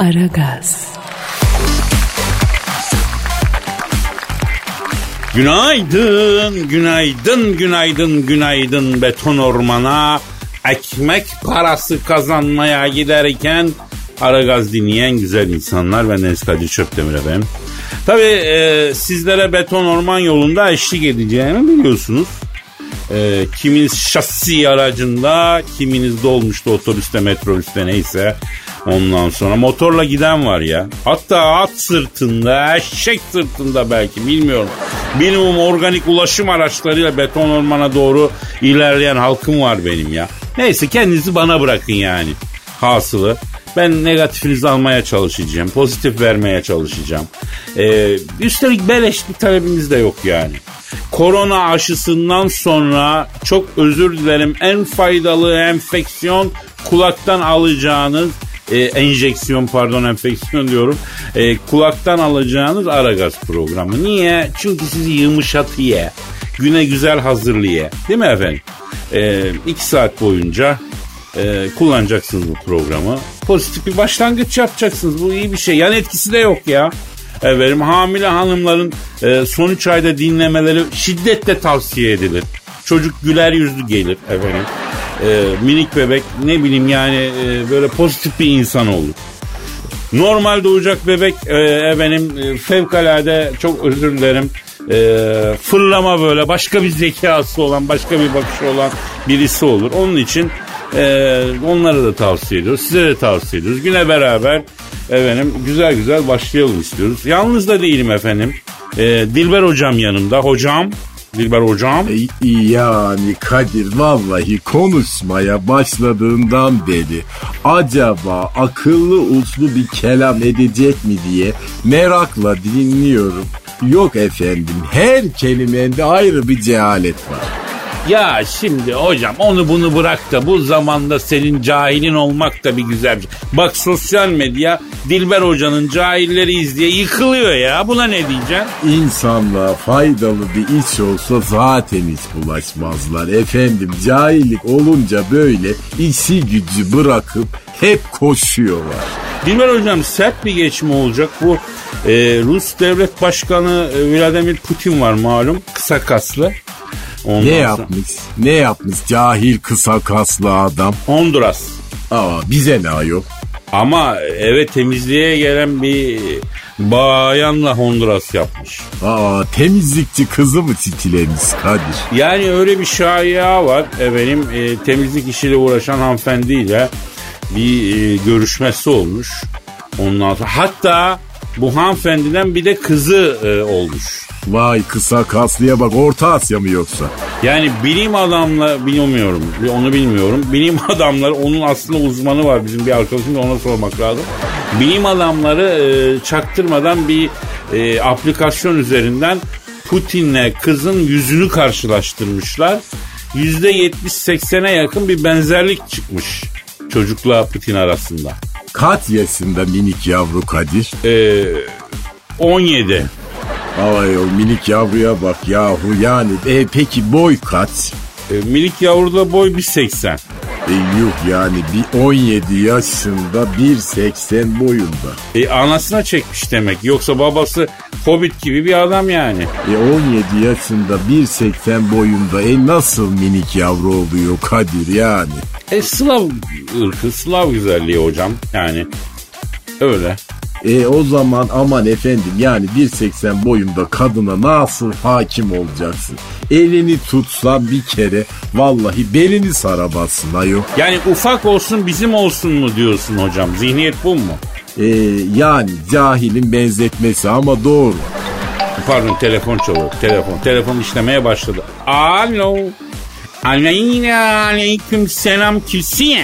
Aragaz. Günaydın, günaydın, günaydın, günaydın beton ormana. Ekmek parası kazanmaya giderken Aragaz dinleyen güzel insanlar. Ben Deniz Kadir Çöptemir efendim. Tabii e, sizlere beton orman yolunda eşlik edeceğimi biliyorsunuz. E, kiminiz şasi aracında, kiminiz dolmuşta, otobüste, metrobüste neyse. Ondan sonra motorla giden var ya. Hatta at sırtında, eşek sırtında belki bilmiyorum. Minimum organik ulaşım araçlarıyla beton ormana doğru ilerleyen halkım var benim ya. Neyse kendinizi bana bırakın yani. Hasılı. Ben negatifinizi almaya çalışacağım. Pozitif vermeye çalışacağım. Ee, üstelik beleş bir talebimiz de yok yani. Korona aşısından sonra çok özür dilerim en faydalı enfeksiyon kulaktan alacağınız e, enjeksiyon pardon enfeksiyon diyorum. E, kulaktan alacağınız ara gaz programı. Niye? Çünkü sizi yumuşatıya, güne güzel hazırlıya. Değil mi efendim? E, iki saat boyunca e, kullanacaksınız bu programı. Pozitif bir başlangıç yapacaksınız. Bu iyi bir şey. Yan etkisi de yok ya. Efendim hamile hanımların e, son 3 ayda dinlemeleri şiddetle tavsiye edilir. Çocuk güler yüzlü gelir efendim. E, minik bebek ne bileyim yani e, böyle pozitif bir insan olur. Normal doğacak bebek e, efendim e, fevkalade çok özür dilerim e, fırlama böyle başka bir zekası olan başka bir bakışı olan birisi olur. Onun için e, onlara da tavsiye ediyoruz. Size de tavsiye ediyoruz. Güne beraber efendim güzel güzel başlayalım istiyoruz. Yalnız da değilim efendim. E, Dilber hocam yanımda. Hocam Dilber hocam. E, Yani Kadir vallahi konuşmaya başladığından beri acaba akıllı uslu bir kelam edecek mi diye merakla dinliyorum. Yok efendim her kelimende ayrı bir cehalet var. Ya şimdi hocam onu bunu bırak da bu zamanda senin cahilin olmak da bir güzel bir şey. Bak sosyal medya Dilber hocanın cahilleri izleye yıkılıyor ya. Buna ne diyeceksin? İnsanlığa faydalı bir iş olsa zaten hiç bulaşmazlar. Efendim cahillik olunca böyle işi gücü bırakıp hep koşuyorlar. Dilber hocam sert bir geçme olacak. Bu e, Rus devlet başkanı e, Vladimir Putin var malum. Kısa kaslı. Ondan Ne yapmış? Ne yapmış cahil kısa kaslı adam? Honduras. Aa bize ne ayol? Ama eve temizliğe gelen bir bayanla Honduras yapmış. Aa temizlikçi kızı mı titilemiş Kadir? Yani öyle bir şaya var. Efendim e, temizlik işiyle uğraşan hanımefendiyle bir e, görüşmesi olmuş. Ondan sonra hatta bu hanımefendiden bir de kızı e, olmuş. Vay kısa kaslıya bak Orta Asya mı yoksa? Yani bilim adamla bilmiyorum onu bilmiyorum. Bilim adamları onun aslında uzmanı var bizim bir arkadaşım da ona sormak lazım. Bilim adamları e, çaktırmadan bir e, aplikasyon üzerinden Putin'le kızın yüzünü karşılaştırmışlar. %70-80'e yakın bir benzerlik çıkmış çocukla Putin arasında. Kaç yaşında minik yavru Kadir? E, 17. Ay o minik yavruya bak yahu yani. E, peki boy kaç? E, minik yavruda boy 1.80. E, yuh yani bir 17 yaşında 1.80 boyunda. E, anasına çekmiş demek. Yoksa babası hobbit gibi bir adam yani. E 17 yaşında 1.80 boyunda e nasıl minik yavru oluyor Kadir yani? E Slav ırkı, Slav güzelliği hocam. Yani öyle. E o zaman aman efendim yani 1.80 boyunda kadına nasıl hakim olacaksın? Elini tutsan bir kere vallahi belini sarabasın ayol. Yani ufak olsun bizim olsun mu diyorsun hocam? Zihniyet bu mu? E, yani cahilin benzetmesi ama doğru. Pardon telefon çalıyor. Telefon. Telefon işlemeye başladı. Alo. Aleyna aleyküm selam kimsin?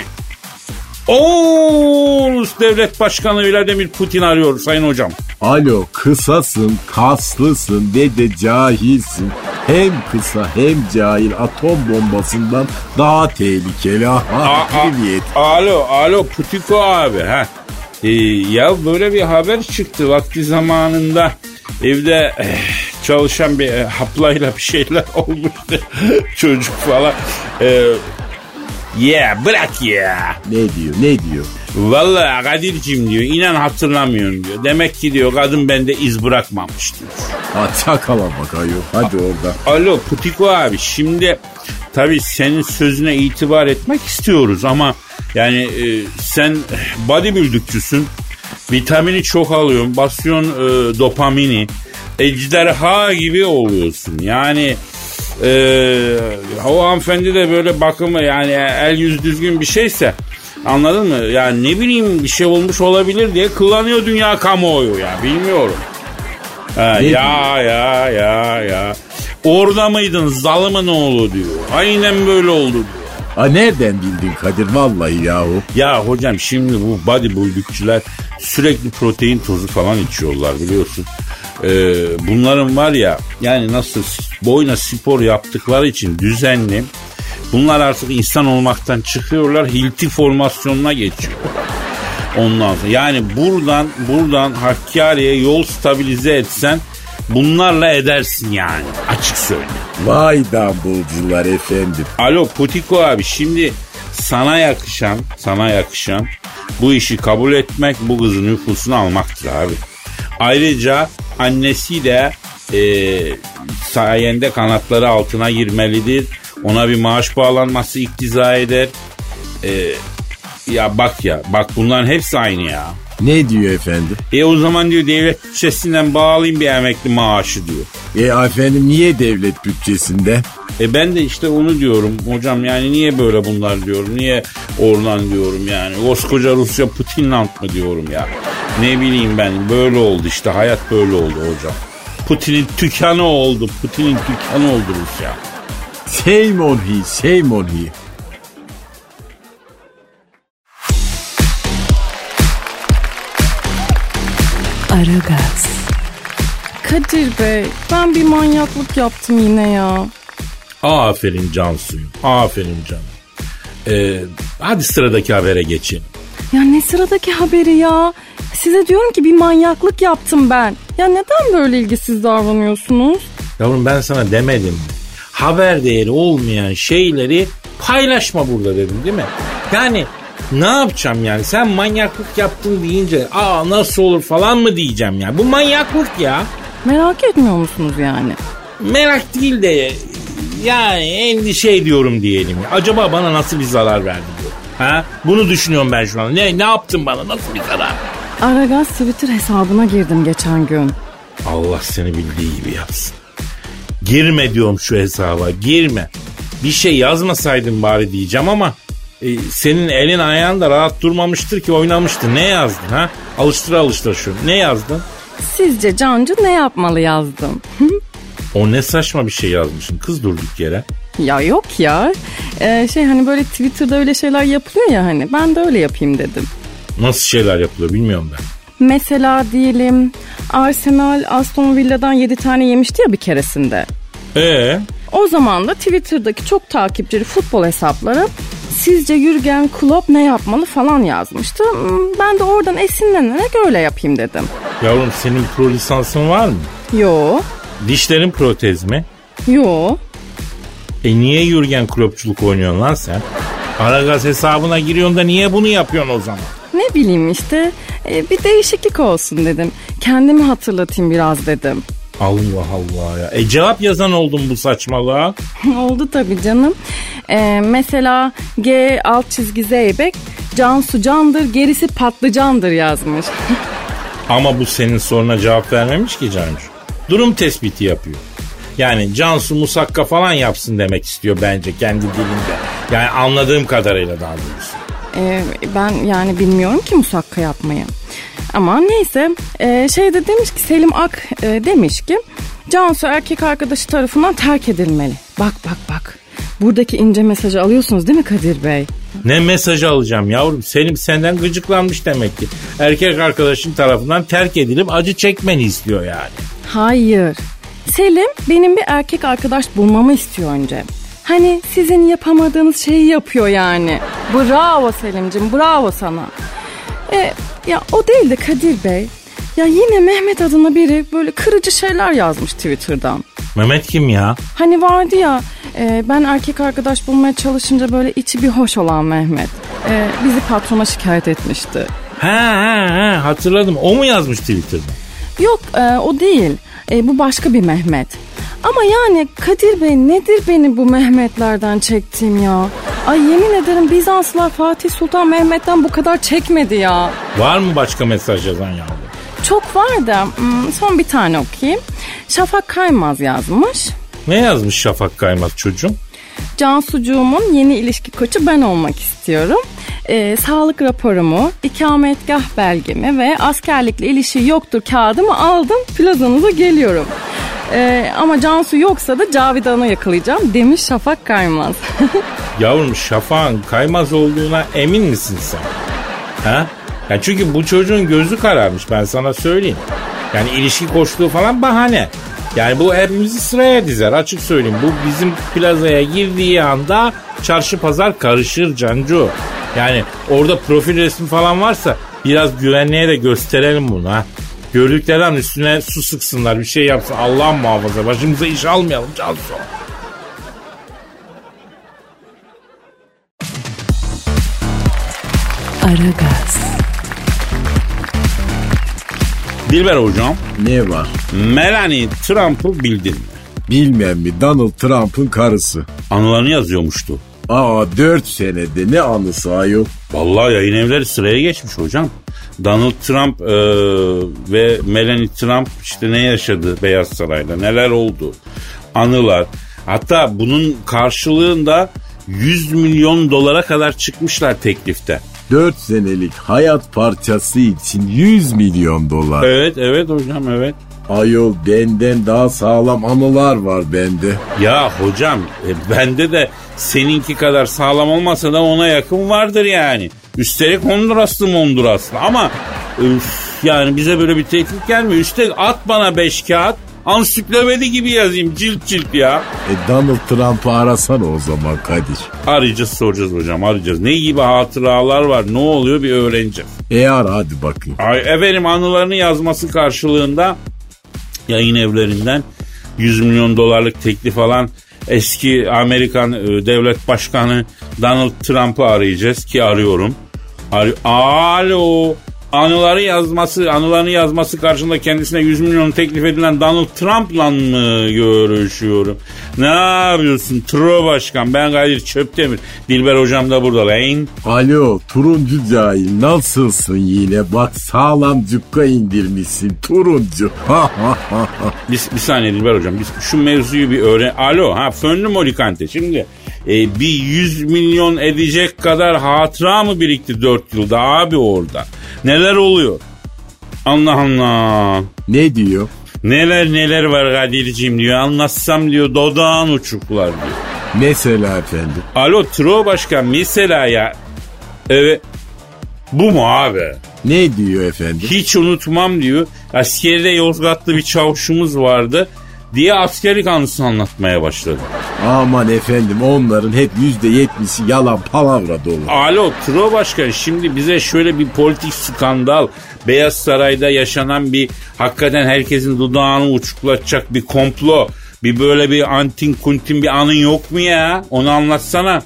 Rus devlet başkanı Vladimir Putin arıyor sayın hocam. Alo kısasın, kaslısın ve de cahilsin. Hem kısa hem cahil atom bombasından daha tehlikeli. Aha, Privyet. Alo, alo Putiko abi. Ha. Ee, ya böyle bir haber çıktı vakti zamanında evde eh, çalışan bir eh, haplayla bir şeyler olmuştu çocuk falan. Ee, Ya bırak ya. Ne diyor ne diyor? Vallahi Kadir'cim diyor inan hatırlamıyorum diyor. Demek ki diyor kadın bende iz bırakmamış diyor. Çakala bak ayol. Hadi orada. Alo Putiko abi şimdi tabii senin sözüne itibar etmek istiyoruz ama yani e, sen bodybuildingçüsün. Vitamini çok alıyorsun. Basıyorsun e, dopamini. Ejderha gibi oluyorsun. Yani e, o hanımefendi de böyle bakımı yani el yüz düzgün bir şeyse anladın mı? Yani ne bileyim bir şey olmuş olabilir diye kullanıyor dünya kamuoyu ya bilmiyorum. Ha, Ne ya ya ya ya. Orada mıydın zalımın oğlu diyor. Aynen böyle oldu diyor. Ha nereden bildin Kadir vallahi yahu. Ya hocam şimdi bu bodybuildingçiler sürekli protein tozu falan içiyorlar biliyorsun. Ee, bunların var ya yani nasıl boyuna spor yaptıkları için düzenli bunlar artık insan olmaktan çıkıyorlar hilti formasyonuna geçiyor. Ondan sonra yani buradan buradan Hakkari'ye yol stabilize etsen bunlarla edersin yani açık söyleyeyim. Vay dambulcular efendim. Alo Putiko abi şimdi sana yakışan sana yakışan bu işi kabul etmek bu kızın nüfusunu almaktır abi. Ayrıca annesi de e, sayende kanatları altına girmelidir. Ona bir maaş bağlanması iktiza eder. E, ya bak ya bak bunların hepsi aynı ya. Ne diyor efendim? E o zaman diyor devlet bütçesinden bağlayayım bir emekli maaşı diyor. E efendim niye devlet bütçesinde? E ben de işte onu diyorum hocam yani niye böyle bunlar diyorum. Niye Orlan diyorum yani. Koskoca Rusya Putinland mı diyorum ya. Ne bileyim ben böyle oldu işte hayat böyle oldu hocam. Putin'in tükanı oldu. Putin'in tükanı oldu Rusya. Shame on he, shame on he. Aragaz, Kadir Bey ben bir manyaklık yaptım yine ya. Aferin Cansu'yum. Aferin canım. Ee, hadi sıradaki habere geçelim. Ya ne sıradaki haberi ya? Size diyorum ki bir manyaklık yaptım ben. Ya neden böyle ilgisiz davranıyorsunuz? Yavrum ben sana demedim mi? Haber değeri olmayan şeyleri paylaşma burada dedim değil mi? Yani ne yapacağım yani? Sen manyaklık yaptın deyince aa nasıl olur falan mı diyeceğim ya? Bu manyaklık ya. Merak etmiyor musunuz yani? Merak değil de yani endişe ediyorum diyelim. Acaba bana nasıl bir zarar verdi diyor. Ha? Bunu düşünüyorum ben şu an. Ne, ne yaptın bana? Nasıl bir zarar? Aragaz Twitter hesabına girdim geçen gün. Allah seni bildiği gibi yapsın. Girme diyorum şu hesaba girme. Bir şey yazmasaydın bari diyeceğim ama e, senin elin ayağın da rahat durmamıştır ki oynamıştı. Ne yazdın ha? Alıştır alıştır şu. Ne yazdın? Sizce Cancı ne yapmalı yazdım. O ne saçma bir şey yazmışsın kız durduk yere. ya yok ya. Ee, şey hani böyle Twitter'da öyle şeyler yapılıyor ya hani. Ben de öyle yapayım dedim. Nasıl şeyler yapılıyor bilmiyorum ben. Mesela diyelim Arsenal Aston Villa'dan 7 tane yemişti ya bir keresinde. Ee, O zaman da Twitter'daki çok takipçili futbol hesapları sizce Jürgen Klopp ne yapmalı falan yazmıştı. Hmm, Ben de oradan esinlenerek öyle yapayım dedim. yavrum senin pro lisansın var mı? Yo, Dişlerin protez mi? yo. E niye Yürgen Kloppçuluk oynuyorsun lan sen? Aragaz hesabına giriyorsun da niye bunu yapıyorsun o zaman? Ne bileyim işte e, bir değişiklik olsun dedim. Kendimi hatırlatayım biraz dedim. Allah Allah ya. E cevap yazan oldum bu saçmalığa. Oldu tabii canım. E, mesela G alt çizgi Zeybek Cansu candır gerisi patlıcandır yazmış. Ama bu senin soruna cevap vermemiş ki Cancu. Durum tespiti yapıyor. Yani Cansu Musakka falan yapsın demek istiyor bence kendi dilinde. Yani anladığım kadarıyla daha doğrusu. Ee, ben yani bilmiyorum ki musakka yapmayı. Ama neyse ee, şey de demiş ki Selim Ak e, demiş ki Cansu erkek arkadaşı tarafından terk edilmeli. Bak bak bak. Buradaki ince mesajı alıyorsunuz değil mi Kadir Bey? Ne mesajı alacağım yavrum? Selim senden gıcıklanmış demek ki. Erkek arkadaşın tarafından terk edilip acı çekmeni istiyor yani. Hayır. Selim benim bir erkek arkadaş bulmamı istiyor önce. Hani sizin yapamadığınız şeyi yapıyor yani. Bravo Selim'cim bravo sana. E, ya o değil de Kadir Bey. Ya yine Mehmet adına biri böyle kırıcı şeyler yazmış Twitter'dan. Mehmet kim ya? Hani vardı ya Ee, ben erkek arkadaş bulmaya çalışınca böyle içi bir hoş olan Mehmet. Ee, bizi patrona şikayet etmişti. Ha ha ha hatırladım. O mu yazmış Twitter'da? Yok e, o değil. E, bu başka bir Mehmet. Ama yani Kadir Bey nedir benim bu Mehmetlerden çektiğim ya? Ay yemin ederim Bizanslılar Fatih Sultan Mehmet'ten bu kadar çekmedi ya. Var mı başka mesaj yazan yavrum? Çok var da hmm, son bir tane okuyayım. Şafak Kaymaz yazmış. Ne yazmış Şafak Kaymaz çocuğum? Cansucuğumun yeni ilişki koçu ben olmak istiyorum. Ee, sağlık raporumu, ikametgah belgemi ve askerlikle ilişki yoktur kağıdımı aldım. Plazanıza geliyorum. Ee, ama Cansu yoksa da Cavidan'ı yakalayacağım demiş Şafak Kaymaz. Yavrum Şafak'ın Kaymaz olduğuna emin misin sen? Ha? Ya çünkü bu çocuğun gözü kararmış ben sana söyleyeyim. Yani ilişki koştuğu falan bahane. Yani bu hepimizi sıraya dizer açık söyleyeyim. Bu bizim plazaya girdiği anda çarşı pazar karışır Cancu. Yani orada profil resmi falan varsa biraz güvenliğe de gösterelim bunu ha. Gördükleri an üstüne su sıksınlar bir şey yapsın Allah muhafaza başımıza iş almayalım Cansu. Aragaz, Dilber hocam Ne var? Melanie Trump'ı bildin mi? Bilmem mi Donald Trump'ın karısı. Anılarını yazıyormuştu. Aa 4 senede ne anısı ayol. Vallahi yayın evleri sıraya geçmiş hocam. Donald Trump e, ve Melanie Trump işte ne yaşadı Beyaz Saray'da neler oldu anılar. Hatta bunun karşılığında 100 milyon dolara kadar çıkmışlar teklifte. 4 senelik hayat parçası için 100 milyon dolar. Evet evet hocam evet. Ayol benden daha sağlam anılar var bende. Ya hocam e, bende de seninki kadar sağlam olmasa da ona yakın vardır yani. Üstelik Honduraslı Honduraslı ama üf, yani bize böyle bir teklif gelmiyor. Üstelik at bana beş kağıt ansiklopedi gibi yazayım cilt cilt ya. E Donald Trump'ı arasana o zaman Kadir. Arayacağız soracağız hocam arayacağız. Ne gibi hatıralar var ne oluyor bir öğreneceğiz. E ara hadi bakayım. Ay, efendim anılarını yazması karşılığında yayın evlerinden 100 milyon dolarlık teklif alan eski Amerikan e, devlet başkanı Donald Trump'ı arayacağız ki arıyorum. Ar- Alo. Anıları yazması, anılarını yazması karşında kendisine 100 milyon teklif edilen Donald Trump'la mı görüşüyorum? Ne yapıyorsun Tro Başkan? Ben Kadir Çöptemir. Dilber Hocam da burada lan. Alo turuncu cahil nasılsın yine bak sağlam cukka indirmişsin turuncu. Bir, bir saniye Dilber hocam. Biz şu mevzuyu bir öğren. Alo ha fönlü molikante. Şimdi e, bir 100 milyon edecek kadar hatıra mı birikti 4 yılda abi orada? Neler oluyor? Allah Allah. ne diyor? Neler neler var Kadir'ciğim diyor. Anlatsam diyor dodağın uçuklar diyor. Mesela efendim. Alo Tro Başkan mesela ya. Evet. Bu mu abi? Ne diyor efendim? Hiç unutmam diyor. Askerde Yozgatlı bir çavuşumuz vardı diye askerlik anısını anlatmaya başladı. Aman efendim onların hep yüzde yetmişi yalan palavra dolu. Alo Tro Başkan şimdi bize şöyle bir politik skandal Beyaz Saray'da yaşanan bir hakikaten herkesin dudağını uçuklatacak bir komplo bir böyle bir antin kuntin bir anın yok mu ya onu anlatsana.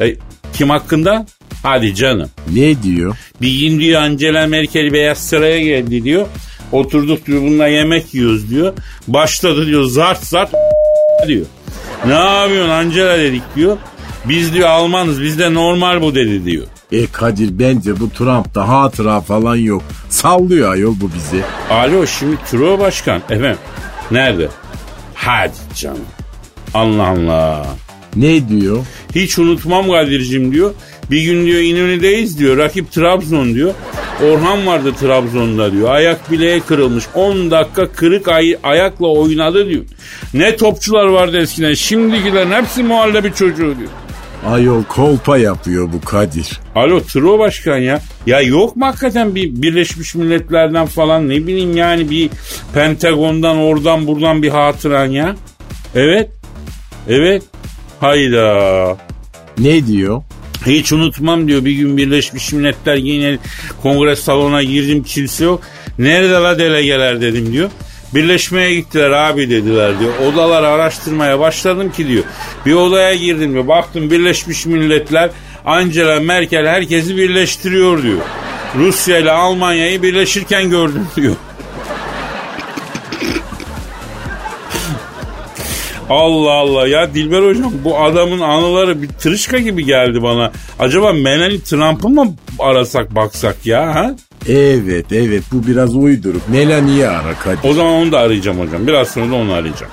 E, kim hakkında? Hadi canım. Ne diyor? Bir gün diyor Angela Merkel Beyaz Saray'a geldi diyor. Oturduk diyor bununla yemek yiyoruz diyor. Başladı diyor zart zart diyor. Ne yapıyorsun Angela dedik diyor. Biz diyor Almanız bizde normal bu dedi diyor. E Kadir bence bu Trump'ta hatıra falan yok. Sallıyor ayol bu bizi. Alo şimdi Turo Başkan efendim nerede? Hadi canım. Allah Allah. Ne diyor? Hiç unutmam Kadir'cim diyor. Bir gün diyor İnönü'deyiz diyor. Rakip Trabzon diyor. Orhan vardı Trabzon'da diyor. Ayak bileğe kırılmış. 10 dakika kırık ay- ayakla oynadı diyor. Ne topçular vardı eskiden. Şimdikilerin hepsi muhallebi çocuğu diyor. Ayol kolpa yapıyor bu Kadir. Alo Tro Başkan ya. Ya yok mu hakikaten bir Birleşmiş Milletler'den falan ne bileyim yani bir Pentagon'dan oradan buradan bir hatıran ya. Evet. Evet. Hayda. Ne diyor? Hiç unutmam diyor bir gün Birleşmiş Milletler yine kongre salonuna girdim kimse yok. Nerede la delegeler dedim diyor. Birleşmeye gittiler abi dediler diyor. Odaları araştırmaya başladım ki diyor. Bir odaya girdim diyor. Baktım Birleşmiş Milletler Angela Merkel herkesi birleştiriyor diyor. Rusya ile Almanya'yı birleşirken gördüm diyor. Allah Allah ya Dilber hocam bu adamın anıları bir tırışka gibi geldi bana. Acaba Melanie Trump'ı mı arasak baksak ya ha? Evet evet bu biraz uyduruk. Melanie'yi ara Kadir. O zaman onu da arayacağım hocam. Biraz sonra da onu arayacağım.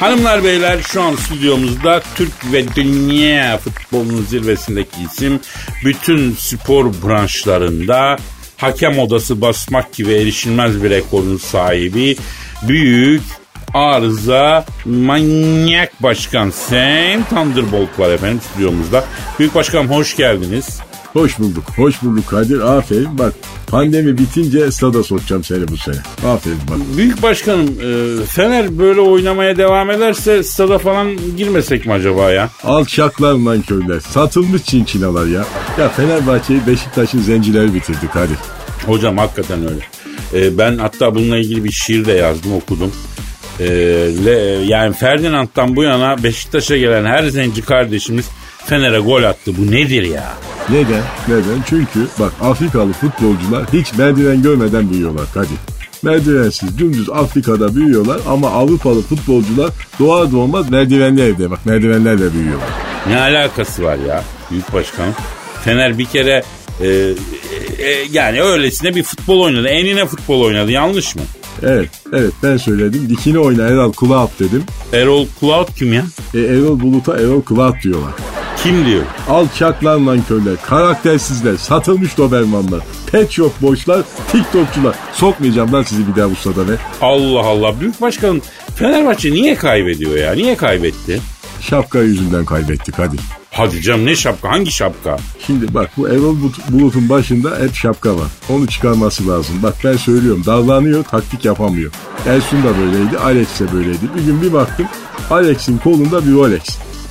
Hanımlar beyler şu an stüdyomuzda Türk ve dünya futbolunun zirvesindeki isim bütün spor branşlarında hakem odası basmak gibi erişilmez bir rekorun sahibi büyük arıza manyak başkan Sam Thunderbolt var efendim stüdyomuzda. Büyük başkanım hoş geldiniz. Hoş bulduk. Hoş bulduk Kadir. Aferin. Bak pandemi bitince stada sokacağım seni bu sene. Aferin bak. Büyük başkanım e, Fener böyle oynamaya devam ederse stada falan girmesek mi acaba ya? Alçaklar nankörler. Satılmış çinçinalar ya. Ya Fenerbahçe'yi Beşiktaş'ın zencileri bitirdi Kadir. Hocam hakikaten öyle. Ee, ben hatta bununla ilgili bir şiir de yazdım okudum. Ee, le- yani Ferdinand'dan bu yana Beşiktaş'a gelen her zenci kardeşimiz Fener'e gol attı. Bu nedir ya? Neden? Neden? Çünkü bak Afrikalı futbolcular hiç merdiven görmeden büyüyorlar Kadir. Merdivensiz dümdüz Afrika'da büyüyorlar ama Avrupalı futbolcular doğar doğmaz merdivenli evde bak merdivenlerle büyüyorlar. Ne alakası var ya Büyük Başkanım? Fener bir kere e, e, yani öylesine bir futbol oynadı. Enine futbol oynadı. Yanlış mı? Evet, evet ben söyledim. Dikini oyna Erol Cloud dedim. Erol Cloud kim ya? E, Erol Bulut'a Erol Cloud diyorlar. Kim diyor? Alçaklar nankörler, karaktersizler, satılmış dobermanlar, pet shop boşlar, tiktokçular. Sokmayacağım lan sizi bir daha bu stada be. Allah Allah. Büyük Başkanım Fenerbahçe niye kaybediyor ya? Niye kaybetti? Şapka yüzünden kaybettik hadi. Hadi canım ne şapka? Hangi şapka? Şimdi bak bu Erol Bulut- Bulut'un başında hep şapka var. Onu çıkarması lazım. Bak ben söylüyorum davranıyor taktik yapamıyor. Ersun da böyleydi Alex de böyleydi. Bir gün bir baktım Alex'in kolunda bir Rolex.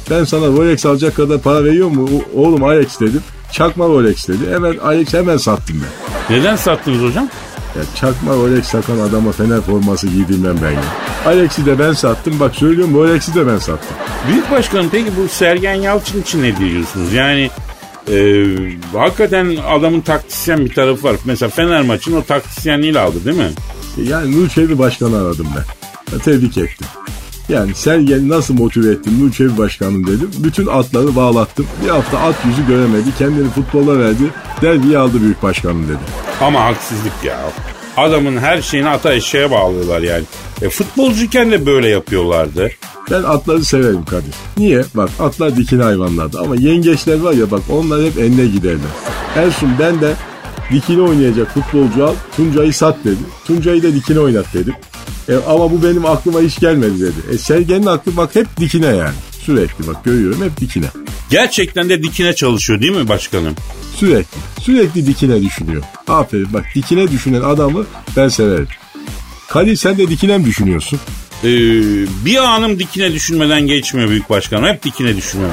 Ben sana Rolex alacak kadar para veriyor mu? Oğlum Alex dedim. Çakma Rolex dedi. Hemen Alex hemen sattım ben. Neden sattınız hocam? Ya çakma Rolex takan adama Fener forması giydirmem ben ya. Alex'i de ben sattım. Bak söylüyorum Rolex'i de ben sattım. Büyük Başkanım peki bu Sergen Yalçın için ne diyorsunuz? Yani e, hakikaten adamın taktisyen bir tarafı var. Mesela Fener maçını o taktisyenliğiyle aldı değil mi? Yani Nur Çevi Başkanı aradım ben. Tebrik ettim. Yani Sergen'i nasıl motive ettim Nur Çevi Başkanım dedim. Bütün atları bağlattım. Bir hafta at yüzü göremedi. Kendini futbola verdi. Derbiyi aldı büyük başkanım dedi. Ama haksızlık ya. Adamın her şeyini ata eşeğe bağlıyorlar yani. E, futbolcuyken de böyle yapıyorlardı. Ben atları severim Kadir. Niye? Bak atlar dikine hayvanlardı ama yengeçler var ya bak onlar hep enine giderler. Ersun ben de dikine oynayacak futbolcu al Tuncay'ı sat dedi. Tuncay'ı da dikine oynat dedim. E, ama bu benim aklıma hiç gelmedi dedi. E Sergen'in aklı bak hep dikine yani. Sürekli bak görüyorum hep dikine. Gerçekten de dikine çalışıyor değil mi başkanım? Sürekli. Sürekli dikine düşünüyor. Aferin bak dikine düşünen adamı ben severim. Kadir sen de dikine mi düşünüyorsun? Ee, bir anım dikine düşünmeden geçmiyor büyük başkanım. Hep dikine düşünüyor.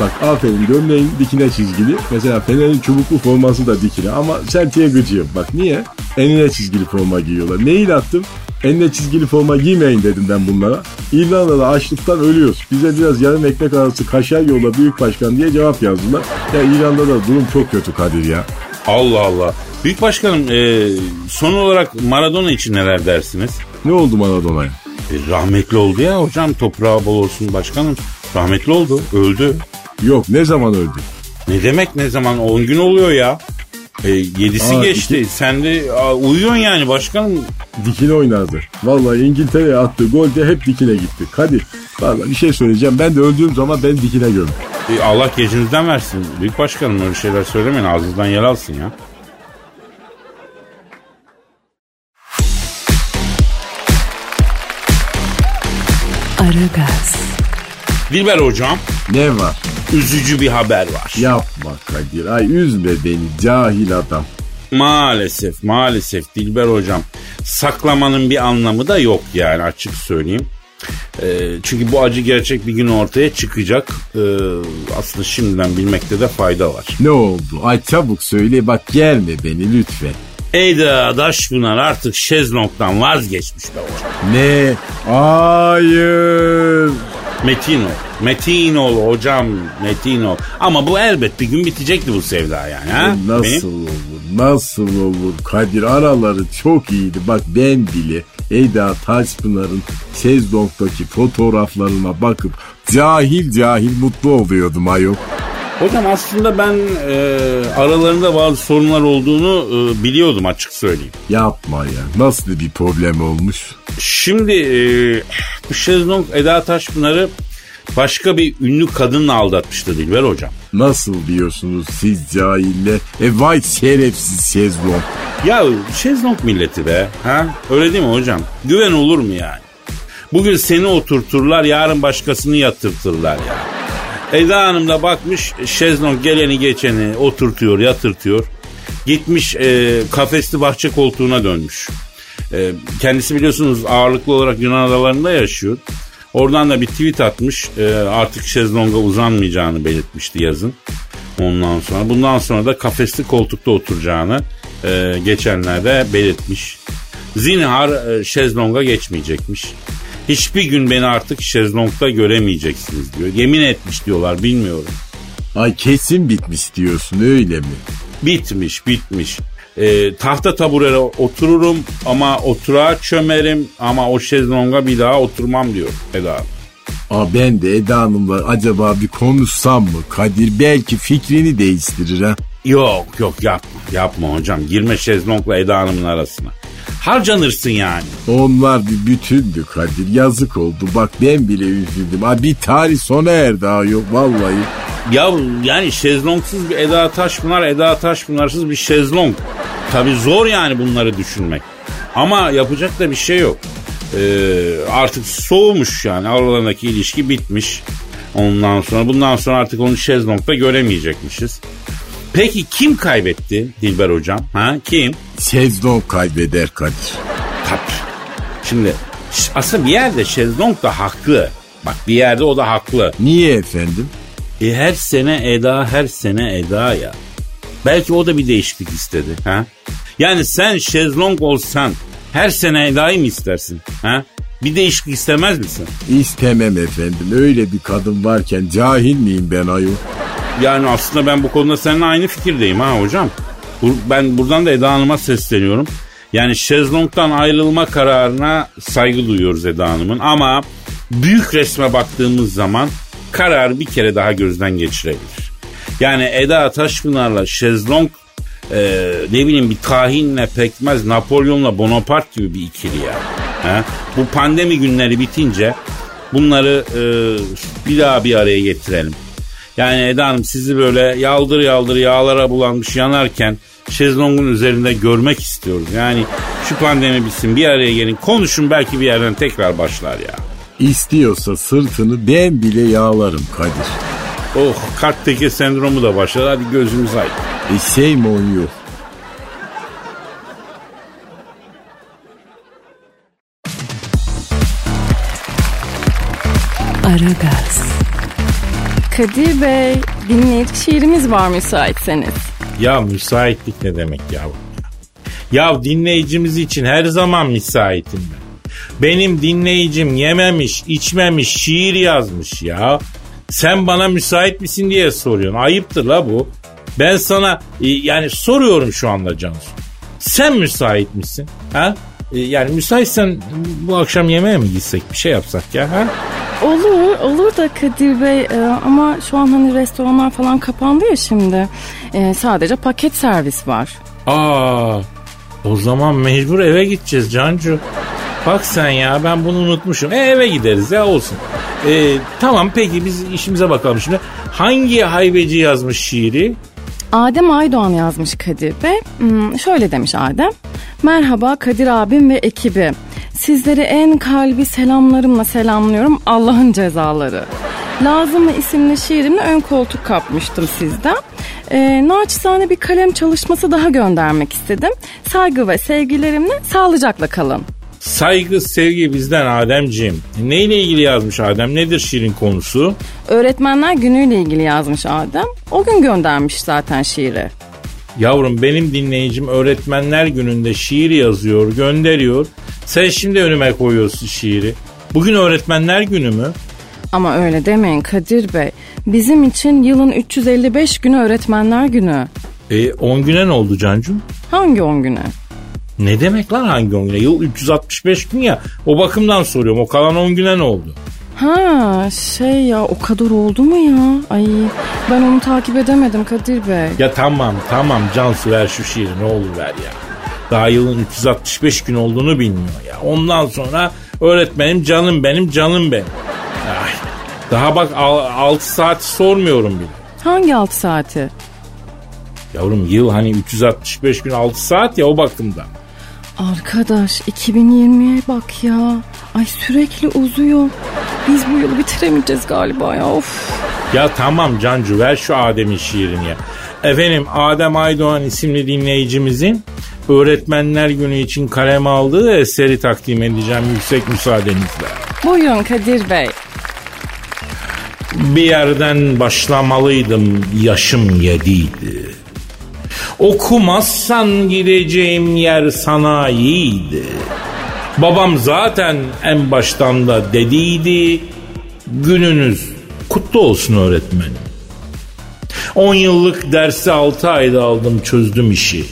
Bak aferin gömleğin dikine çizgili. Mesela Fener'in çubuklu forması da dikine ama Celtic'e gıcığım. Bak niye? Enine çizgili forma giyiyorlar. Neyi attım? Enine çizgili forma giymeyin dedim ben bunlara. İrlanda'da açlıktan ölüyoruz. Bize biraz yarım ekmek arası kaşar yolla büyük başkan diye cevap yazdılar. Ya İrlanda'da durum çok kötü Kadir ya. Allah Allah. Büyük başkanım e, son olarak Maradona için neler dersiniz? Ne oldu Maradona'ya? E, rahmetli oldu ya hocam toprağı bol olsun başkanım. Rahmetli oldu öldü. Yok ne zaman öldü? Ne demek ne zaman 10 gün oluyor ya. E, yedisi Aa, geçti. iki- Sen de aa, uyuyorsun yani başkanım. Dikine oynardı. Vallahi İngiltere'ye attığı gol de hep dikine gitti. Kadir vallahi bir şey söyleyeceğim. Ben de öldüğüm zaman ben dikine gömdüm. E, Allah gecinizden versin. Büyük başkanım öyle şeyler söylemeyin ağzınızdan yer alsın ya. Dilber hocam Ne var? üzücü bir haber var. Yapma Kadir. Ay üzme beni cahil adam. Maalesef maalesef Dilber hocam saklamanın bir anlamı da yok yani açık söyleyeyim. E, çünkü bu acı gerçek bir gün ortaya çıkacak. E, aslında şimdiden bilmekte de fayda var. Ne oldu? Ay çabuk söyle bak gelme beni lütfen. Eyda Daşpınar artık şezlongdan vazgeçmiş be hocam. Ne? Hayır. Metin ol. Metin ol hocam. Metin ol. Ama bu elbet bir gün bitecekti bu sevda yani. Ha? Nasıl Benim- olur? Nasıl olur? Kadir araları çok iyiydi. Bak ben bile Eda Taşpınar'ın Şezlong'daki fotoğraflarına bakıp cahil cahil mutlu oluyordum ayol. Hocam aslında ben e, aralarında bazı sorunlar olduğunu e, biliyordum açık söyleyeyim. Yapma ya. Nasıl bir problem olmuş? Şimdi e, şezlong Eda Taşpınar'ı başka bir ünlü kadınla aldatmıştı Dilber hocam. Nasıl diyorsunuz siz cahille? E vay şerefsiz Şezlong. Ya şezlong milleti be. Ha? Öyle değil mi hocam? Güven olur mu yani? Bugün seni oturturlar yarın başkasını yatırtırlar ya. Eda Hanım da bakmış şezlong geleni geçeni oturtuyor yatırtıyor. Gitmiş e, kafesli bahçe koltuğuna dönmüş. E, kendisi biliyorsunuz ağırlıklı olarak Yunan adalarında yaşıyor. Oradan da bir tweet atmış. E, artık şezlonga uzanmayacağını belirtmişti yazın. Ondan sonra bundan sonra da kafesli koltukta oturacağını e, geçenlerde belirtmiş. Zinhar e, şezlonga geçmeyecekmiş. Hiçbir gün beni artık şezlongda göremeyeceksiniz diyor. Yemin etmiş diyorlar bilmiyorum. Ay kesin bitmiş diyorsun öyle mi? Bitmiş bitmiş. E, tahta taburere otururum ama oturağa çömerim ama o şezlonga bir daha oturmam diyor Eda. Hanım. Aa ben de Eda Hanım'la acaba bir konuşsam mı? Kadir belki fikrini değiştirir ha. Yok yok yapma yapma hocam girme şezlongla Eda Hanım'ın arasına. Harcanırsın yani. Onlar bir bütündü Kadir yazık oldu. Bak ben bile üzüldüm. Ha bir tarih sona erdi ha yok vallahi. Ya yani şezlongsuz bir Eda Taşpınar, Eda Taşpınar'sız bir şezlong. Tabi zor yani bunları düşünmek. Ama yapacak da bir şey yok. Ee, artık soğumuş yani aralarındaki ilişki bitmiş. Ondan sonra bundan sonra artık onu şezlongda göremeyecekmişiz. Peki kim kaybetti Dilber hocam? Ha kim? Şezlong kaybeder Kadir. Tabii. Şimdi aslında bir yerde şezlong da haklı. Bak bir yerde o da haklı. Niye efendim? E her sene Eda her sene Eda ya. Belki o da bir değişiklik istedi. Ha? Yani sen şezlong olsan her sene Eda'yı mı istersin? Ha? Bir değişiklik istemez misin? İstemem efendim. Öyle bir kadın varken cahil miyim ben ayol? Yani aslında ben bu konuda seninle aynı fikirdeyim ha hocam. Ben buradan da Eda Hanım'a sesleniyorum. Yani şezlongdan ayrılma kararına saygı duyuyoruz Eda Hanım'ın ama büyük resme baktığımız zaman karar bir kere daha gözden geçirebilir. Yani Eda Taşpınar'la şezlong e, ne bileyim bir tahinle pekmez Napolyon'la Bonaparte gibi bir ikili ya. Ha? Bu pandemi günleri bitince bunları e, bir daha bir araya getirelim. Yani Eda Hanım sizi böyle yaldır yaldır yağlara bulanmış yanarken şezlongun üzerinde görmek istiyoruz. Yani şu pandemi bitsin bir araya gelin konuşun belki bir yerden tekrar başlar ya. İstiyorsa sırtını ben bile yağlarım Kadir. Oh kart teke sendromu da başladı hadi gözümüz aydın. E şey mi on yok? Aragaz, Kadir Bey dinleyici şiirimiz var müsaitseniz. Ya müsaitlik ne demek ya? Ya dinleyicimiz için her zaman müsaitim ben. Benim dinleyicim yememiş, içmemiş, şiir yazmış ya. Sen bana müsait misin diye soruyorsun. Ayıptır la bu. Ben sana e, yani soruyorum şu anda Cansu. Sen müsait misin? Ha? E, yani müsaitsen bu akşam yemeğe mi gitsek bir şey yapsak ya ha? Olur, olur da Kadir Bey e, ama şu an hani restoranlar falan kapandı ya şimdi. E, sadece paket servis var. Aa, o zaman mecbur eve gideceğiz Cancu. Bak sen ya ben bunu unutmuşum. E eve gideriz ya olsun. E, tamam peki biz işimize bakalım şimdi. Hangi haybeci yazmış şiiri? Adem Aydoğan yazmış Kadir Bey. Hmm, şöyle demiş Adem. Merhaba Kadir abim ve ekibi. Sizleri en kalbi selamlarımla selamlıyorum Allah'ın cezaları. Lazım mı isimli şiirimle ön koltuk kapmıştım sizden. Ee, naçizane bir kalem çalışması daha göndermek istedim. Saygı ve sevgilerimle sağlıcakla kalın. Saygı, sevgi bizden Ademciğim. Neyle ilgili yazmış Adem? Nedir şiirin konusu? Öğretmenler günüyle ilgili yazmış Adem. O gün göndermiş zaten şiiri. Yavrum benim dinleyicim öğretmenler gününde şiir yazıyor, gönderiyor. Sen şimdi önüme koyuyorsun şiiri. Bugün öğretmenler günü mü? Ama öyle demeyin Kadir Bey. Bizim için yılın 355 günü öğretmenler günü. E 10 güne ne oldu Cancum? Hangi 10 güne? Ne demek lan hangi 10 güne? Yıl 365 gün ya. O bakımdan soruyorum. O kalan 10 güne ne oldu? Ha şey ya o kadar oldu mu ya? Ay ben onu takip edemedim Kadir Bey. Ya tamam tamam Cansu ver şu şiiri ne olur ver ya. Daha yılın 365 gün olduğunu bilmiyor ya. Ondan sonra öğretmenim canım benim canım benim. Ay, daha bak 6 saat sormuyorum bile. Hangi 6 saati? Yavrum yıl hani 365 gün 6 saat ya o bakımdan. Arkadaş 2020'ye bak ya. Ay sürekli uzuyor. Biz bu yılı bitiremeyeceğiz galiba ya of. Ya tamam Cancu ver şu Adem'in şiirini ya. Efendim Adem Aydoğan isimli dinleyicimizin Öğretmenler Günü için kaleme aldığı eseri takdim edeceğim yüksek müsaadenizle. Buyurun Kadir Bey. Bir yerden başlamalıydım yaşım yediydi. Okumazsan gideceğim yer sanayiydi. Babam zaten en baştan da dediydi. Gününüz kutlu olsun öğretmenim. 10 yıllık dersi 6 ayda aldım çözdüm işi.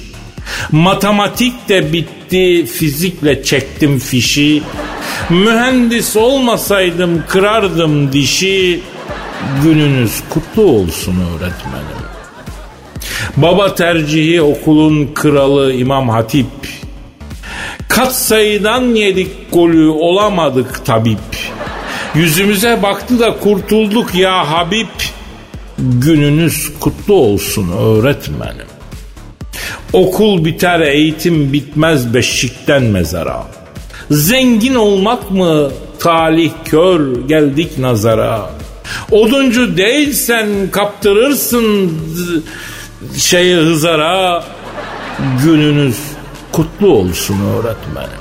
Matematik de bitti fizikle çektim fişi. Mühendis olmasaydım kırardım dişi. Gününüz kutlu olsun öğretmenim. Baba tercihi okulun kralı İmam Hatip. Kat sayıdan yedik golü olamadık tabip. Yüzümüze baktı da kurtulduk ya Habib. Gününüz kutlu olsun öğretmenim. Okul biter eğitim bitmez beşikten mezara. Zengin olmak mı talih kör geldik nazara. Oduncu değilsen kaptırırsın şeyi hızara. Gününüz kutlu olsun öğretmenim.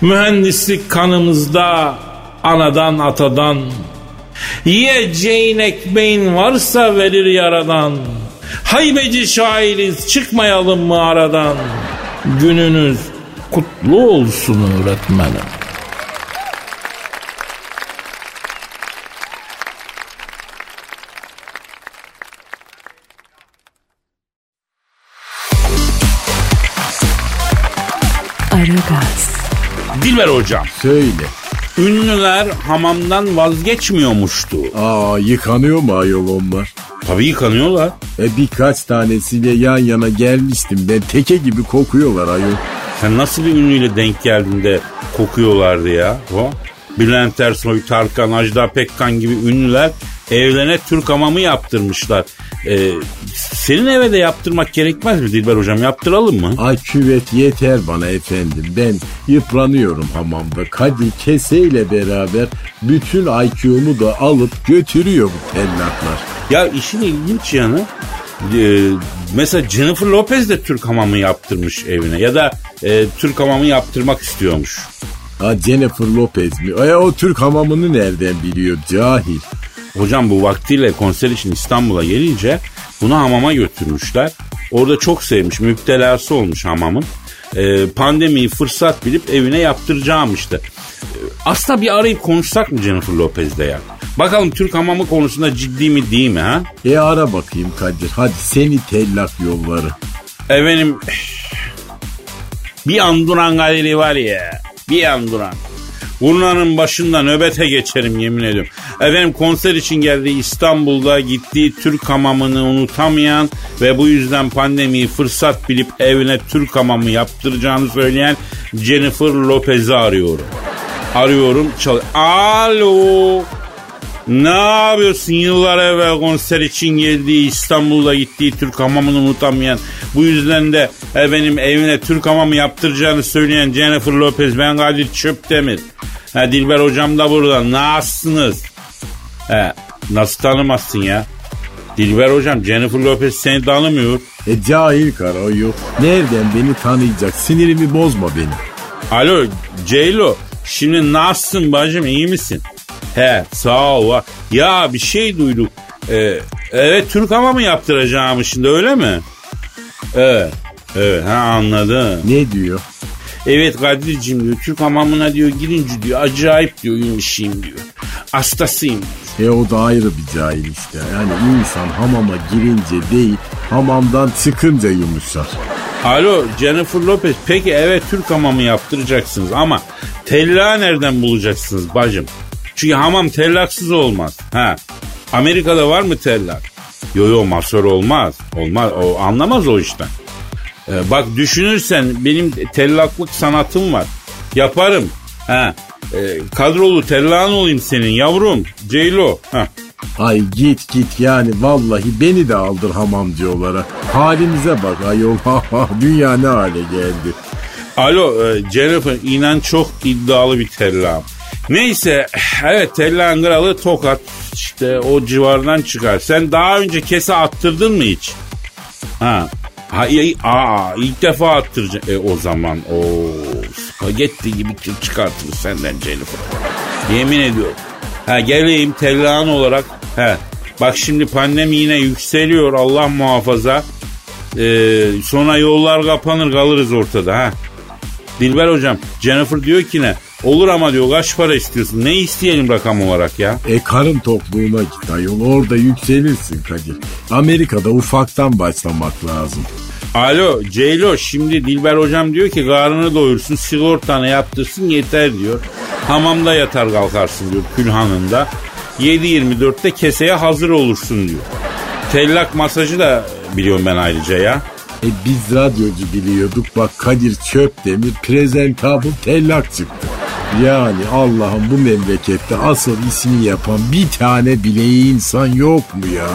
Mühendislik kanımızda anadan atadan. Yiyeceğin ekmeğin varsa verir yaradan. Haybeci şairiz çıkmayalım mı aradan? Gününüz kutlu olsun öğretmenim. Dilber hocam. Söyle. Ünlüler hamamdan vazgeçmiyormuştu. Aa yıkanıyor mu ayol onlar? Tabii yıkanıyorlar. E birkaç tanesiyle yan yana gelmiştim ben teke gibi kokuyorlar ayol. Sen nasıl bir ünlüyle denk geldin de kokuyorlardı ya? O? Bülent Ersoy, Tarkan, Ajda Pekkan gibi ünlüler evlene Türk hamamı yaptırmışlar. Ee, senin eve de yaptırmak gerekmez mi Dilber hocam? Yaptıralım mı? Ay küvet yeter bana efendim. Ben yıpranıyorum hamamda. Kadir keseyle beraber bütün IQ'mu da alıp götürüyor bu tellaklar. Ya işin ilginç yanı e, mesela Jennifer Lopez de Türk hamamı yaptırmış evine ya da e, Türk hamamı yaptırmak istiyormuş. Ha Jennifer Lopez mi? Ay o Türk hamamını nereden biliyor cahil. Hocam bu vaktiyle konser için İstanbul'a gelince bunu hamama götürmüşler. Orada çok sevmiş, müptelası olmuş hamamın. Ee, pandemiyi fırsat bilip evine yaptıracağım işte. Ee, aslında bir arayıp konuşsak mı Jennifer Lopez'de ya? Bakalım Türk hamamı konusunda ciddi mi değil mi ha? E ara bakayım Kadir. Hadi seni tellak yolları. Efendim bir an duran galeri var ya. Bir an duran. Burnanın başında nöbete geçerim yemin ediyorum. Efendim konser için geldiği İstanbul'da gittiği Türk hamamını unutamayan ve bu yüzden pandemiyi fırsat bilip evine Türk hamamı yaptıracağını söyleyen Jennifer Lopez'i arıyorum. Arıyorum. Çal Alo. Ne yapıyorsun yıllar evvel konser için geldiği İstanbul'da gittiği Türk hamamını unutamayan bu yüzden de efendim evine Türk hamamı yaptıracağını söyleyen Jennifer Lopez ben Kadir Çöptemir. Ha, Dilber hocam da burada nasılsınız? He, nasıl tanımazsın ya? Dilber hocam Jennifer Lopez seni tanımıyor. E cahil kara yok. Nereden beni tanıyacak? Sinirimi bozma benim. Alo Ceylo. Şimdi nasılsın bacım iyi misin? He sağ ol. Ya bir şey duyduk. Ee, evet Türk hava mı yaptıracağım şimdi öyle mi? Evet. Evet ha anladım. Ne diyor? Evet Kadir'cim diyor Türk hamamına diyor girince diyor acayip diyor yumuşayım diyor. Hastasıyım. E o da ayrı bir cahil işte. Yani insan hamama girince değil hamamdan çıkınca yumuşar. Alo Jennifer Lopez peki evet Türk hamamı yaptıracaksınız ama tellağı nereden bulacaksınız bacım? Çünkü hamam tellaksız olmaz. Ha. Amerika'da var mı tellak? Yo yo masör olmaz. Olmaz o anlamaz o işten. Ee, bak düşünürsen benim tellaklık sanatım var. Yaparım. Ha. E, kadrolu tellağın olayım senin yavrum. Ceylo. Ha. Ay git git yani vallahi beni de aldır hamamcı olarak. Halimize bak ayol dünya ne hale geldi. Alo e, Jennifer inan çok iddialı bir tellağım. Neyse evet tellağın kralı Tokat işte o civardan çıkar. Sen daha önce kese attırdın mı hiç? Ha. Ha, aa, ilk defa attıracaksın. E, o zaman o spagetti gibi çıkartır senden Jennifer. Yemin ediyorum. Ha geleyim tellağın olarak. He. Bak şimdi pandemi yine yükseliyor Allah muhafaza. Ee, sonra yollar kapanır kalırız ortada ha. Dilber hocam Jennifer diyor ki ne? Olur ama diyor kaç para istiyorsun? Ne isteyelim rakam olarak ya? E karın tokluğuna git ayol orada yükselirsin Kadir. Amerika'da ufaktan başlamak lazım. Alo Ceylo şimdi Dilber hocam diyor ki karnını doyursun sigortanı yaptırsın yeter diyor. Hamamda yatar kalkarsın diyor külhanında. 7-24'te keseye hazır olursun diyor. Tellak masajı da biliyorum ben ayrıca ya. E biz radyocu biliyorduk bak Kadir Çöpdemir prezentabl tellak çıktı. Yani Allah'ım bu memlekette asıl ismi yapan bir tane bile insan yok mu ya?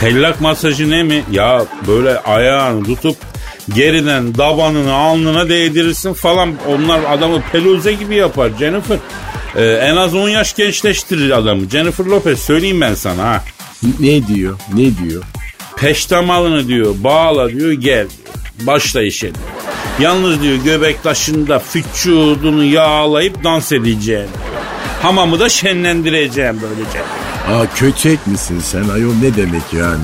Tellak masajı ne mi? Ya böyle ayağını tutup geriden dabanını alnına değdirirsin falan. Onlar adamı peluze gibi yapar Jennifer. Ee, en az 10 yaş gençleştirir adamı. Jennifer Lopez söyleyeyim ben sana ha. Ne diyor ne diyor? Peştemalını diyor bağla diyor gel diyor. Başla işe. Yalnız diyor göbek taşında vücudunu yağlayıp dans edeceğim. Hamamı da şenlendireceğim böylece. Aa köçek misin sen ayol ne demek yani?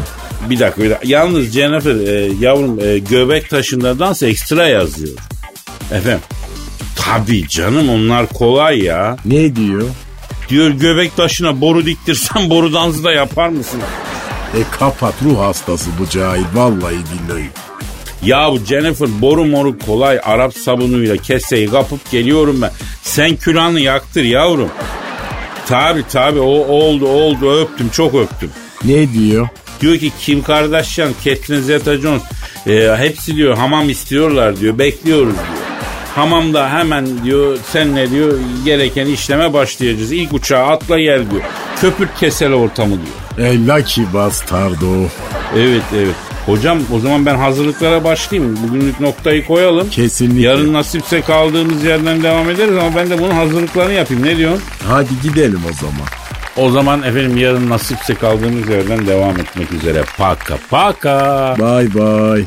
Bir dakika bir dakika. Yalnız Jennifer e, yavrum e, göbek taşında dans ekstra yazıyor. Efendim. Tabii canım onlar kolay ya. Ne diyor? Diyor göbek taşına boru diktirsen boru dansı da yapar mısın? E kapat ruh hastası bu cahil vallahi billahi. Ya bu Jennifer boru moru kolay Arap sabunuyla keseyi kapıp geliyorum ben. Sen külahını yaktır yavrum. Tabi tabi o oldu oldu öptüm çok öptüm. Ne diyor? Diyor ki Kim Kardashian, Catherine Zeta-Jones e, hepsi diyor hamam istiyorlar diyor bekliyoruz diyor. Hamamda hemen diyor sen ne diyor gereken işleme başlayacağız. İlk uçağa atla gel diyor. Köpürt kesele ortamı diyor. E lucky bastardo. Evet evet. Hocam o zaman ben hazırlıklara başlayayım. Bugünlük noktayı koyalım. Kesinlikle. Yarın nasipse kaldığımız yerden devam ederiz ama ben de bunun hazırlıklarını yapayım. Ne diyorsun? Hadi gidelim o zaman. O zaman efendim yarın nasipse kaldığımız yerden devam etmek üzere. Paka paka. Bye bye.